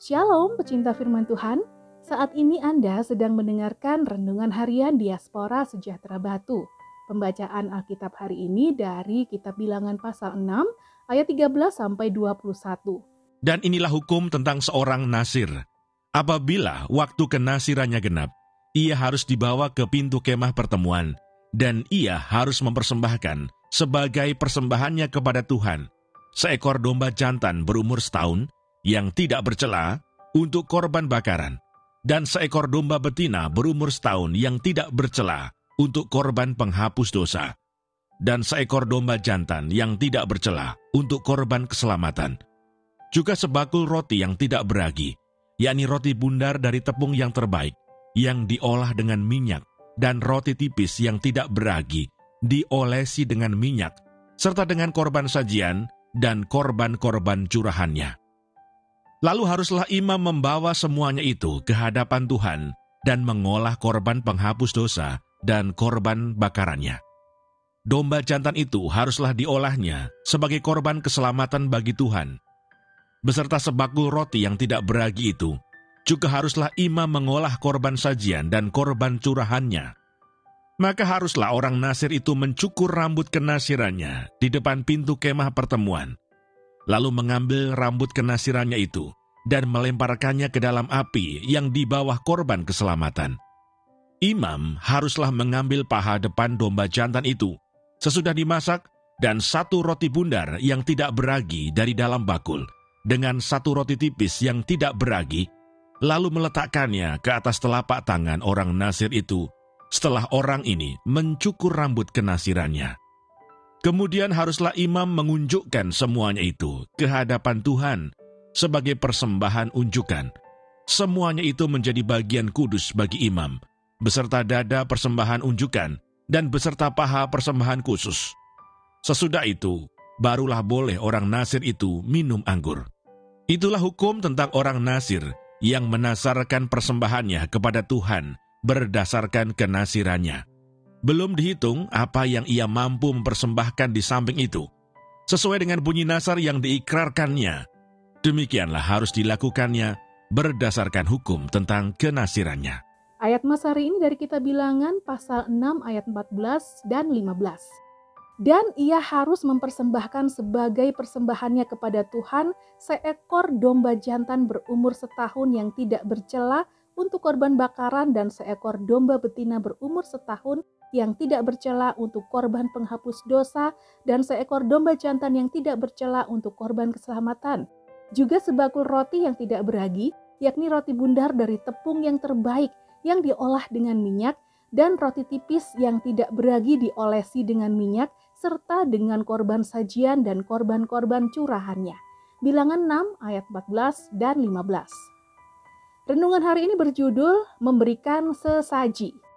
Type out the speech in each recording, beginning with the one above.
Shalom pecinta firman Tuhan, saat ini Anda sedang mendengarkan Renungan Harian Diaspora Sejahtera Batu. Pembacaan Alkitab hari ini dari Kitab Bilangan pasal 6 ayat 13 sampai 21. Dan inilah hukum tentang seorang nasir. Apabila waktu kenasirannya genap, ia harus dibawa ke pintu kemah pertemuan, dan ia harus mempersembahkan sebagai persembahannya kepada Tuhan seekor domba jantan berumur setahun yang tidak bercela untuk korban bakaran, dan seekor domba betina berumur setahun yang tidak bercela untuk korban penghapus dosa, dan seekor domba jantan yang tidak bercela untuk korban keselamatan. Juga sebakul roti yang tidak beragi, yakni roti bundar dari tepung yang terbaik, yang diolah dengan minyak, dan roti tipis yang tidak beragi, diolesi dengan minyak, serta dengan korban sajian dan korban-korban curahannya. Lalu haruslah imam membawa semuanya itu ke hadapan Tuhan dan mengolah korban penghapus dosa dan korban bakarannya. Domba jantan itu haruslah diolahnya sebagai korban keselamatan bagi Tuhan. Beserta sebakul roti yang tidak beragi itu, juga haruslah imam mengolah korban sajian dan korban curahannya. Maka haruslah orang Nasir itu mencukur rambut kenasirannya di depan pintu kemah pertemuan, lalu mengambil rambut kenasirannya itu dan melemparkannya ke dalam api yang di bawah korban keselamatan. Imam haruslah mengambil paha depan domba jantan itu sesudah dimasak dan satu roti bundar yang tidak beragi dari dalam bakul dengan satu roti tipis yang tidak beragi, lalu meletakkannya ke atas telapak tangan orang Nasir itu setelah orang ini mencukur rambut kenasirannya. Kemudian haruslah imam mengunjukkan semuanya itu ke hadapan Tuhan sebagai persembahan unjukan. Semuanya itu menjadi bagian kudus bagi imam, beserta dada persembahan unjukan dan beserta paha persembahan khusus. Sesudah itu, barulah boleh orang Nasir itu minum anggur. Itulah hukum tentang orang Nasir yang menasarkan persembahannya kepada Tuhan berdasarkan kenasirannya. Belum dihitung apa yang ia mampu mempersembahkan di samping itu. Sesuai dengan bunyi nasar yang diikrarkannya, demikianlah harus dilakukannya berdasarkan hukum tentang kenasirannya. Ayat Mas hari ini dari kita bilangan pasal 6 ayat 14 dan 15. Dan ia harus mempersembahkan sebagai persembahannya kepada Tuhan seekor domba jantan berumur setahun yang tidak bercela untuk korban bakaran dan seekor domba betina berumur setahun yang tidak bercela untuk korban penghapus dosa dan seekor domba jantan yang tidak bercela untuk korban keselamatan. Juga sebakul roti yang tidak beragi, yakni roti bundar dari tepung yang terbaik yang diolah dengan minyak dan roti tipis yang tidak beragi diolesi dengan minyak serta dengan korban sajian dan korban-korban curahannya. Bilangan 6 ayat 14 dan 15. Renungan hari ini berjudul Memberikan Sesaji.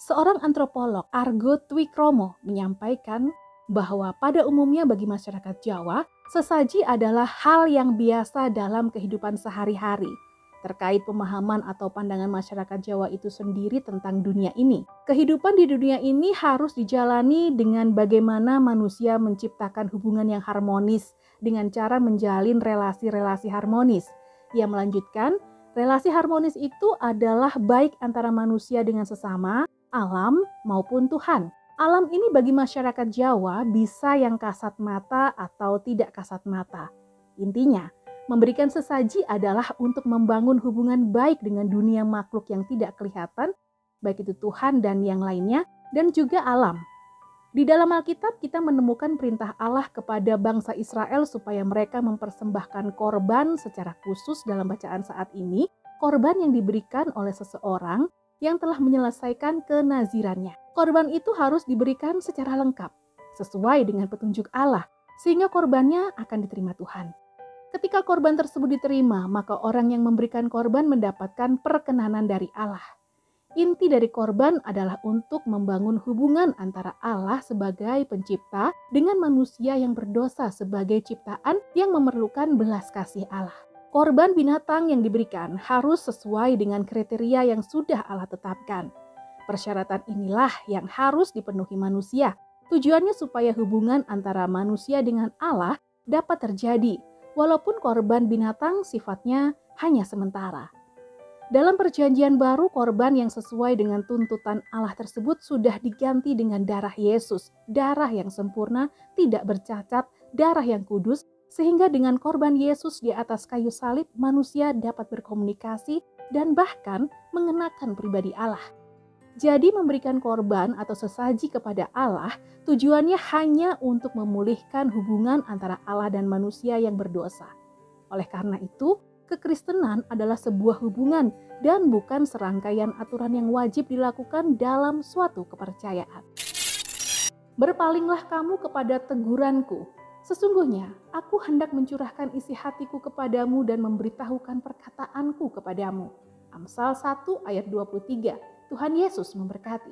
Seorang antropolog, Argo Twikromo, menyampaikan bahwa pada umumnya bagi masyarakat Jawa, sesaji adalah hal yang biasa dalam kehidupan sehari-hari terkait pemahaman atau pandangan masyarakat Jawa itu sendiri tentang dunia ini. Kehidupan di dunia ini harus dijalani dengan bagaimana manusia menciptakan hubungan yang harmonis dengan cara menjalin relasi-relasi harmonis. Ia melanjutkan, Relasi harmonis itu adalah baik antara manusia dengan sesama, alam, maupun Tuhan. Alam ini bagi masyarakat Jawa bisa yang kasat mata atau tidak kasat mata. Intinya, memberikan sesaji adalah untuk membangun hubungan baik dengan dunia makhluk yang tidak kelihatan, baik itu Tuhan dan yang lainnya, dan juga alam. Di dalam Alkitab kita menemukan perintah Allah kepada bangsa Israel supaya mereka mempersembahkan korban secara khusus dalam bacaan saat ini, korban yang diberikan oleh seseorang yang telah menyelesaikan kenazirannya. Korban itu harus diberikan secara lengkap, sesuai dengan petunjuk Allah, sehingga korbannya akan diterima Tuhan. Ketika korban tersebut diterima, maka orang yang memberikan korban mendapatkan perkenanan dari Allah. Inti dari korban adalah untuk membangun hubungan antara Allah sebagai pencipta dengan manusia yang berdosa sebagai ciptaan yang memerlukan belas kasih Allah. Korban binatang yang diberikan harus sesuai dengan kriteria yang sudah Allah tetapkan. Persyaratan inilah yang harus dipenuhi manusia. Tujuannya supaya hubungan antara manusia dengan Allah dapat terjadi, walaupun korban binatang sifatnya hanya sementara. Dalam Perjanjian Baru, korban yang sesuai dengan tuntutan Allah tersebut sudah diganti dengan darah Yesus, darah yang sempurna, tidak bercacat, darah yang kudus, sehingga dengan korban Yesus di atas kayu salib, manusia dapat berkomunikasi dan bahkan mengenakan pribadi Allah. Jadi, memberikan korban atau sesaji kepada Allah tujuannya hanya untuk memulihkan hubungan antara Allah dan manusia yang berdosa. Oleh karena itu, kekristenan adalah sebuah hubungan dan bukan serangkaian aturan yang wajib dilakukan dalam suatu kepercayaan. Berpalinglah kamu kepada teguranku. Sesungguhnya aku hendak mencurahkan isi hatiku kepadamu dan memberitahukan perkataanku kepadamu. Amsal 1 ayat 23. Tuhan Yesus memberkati.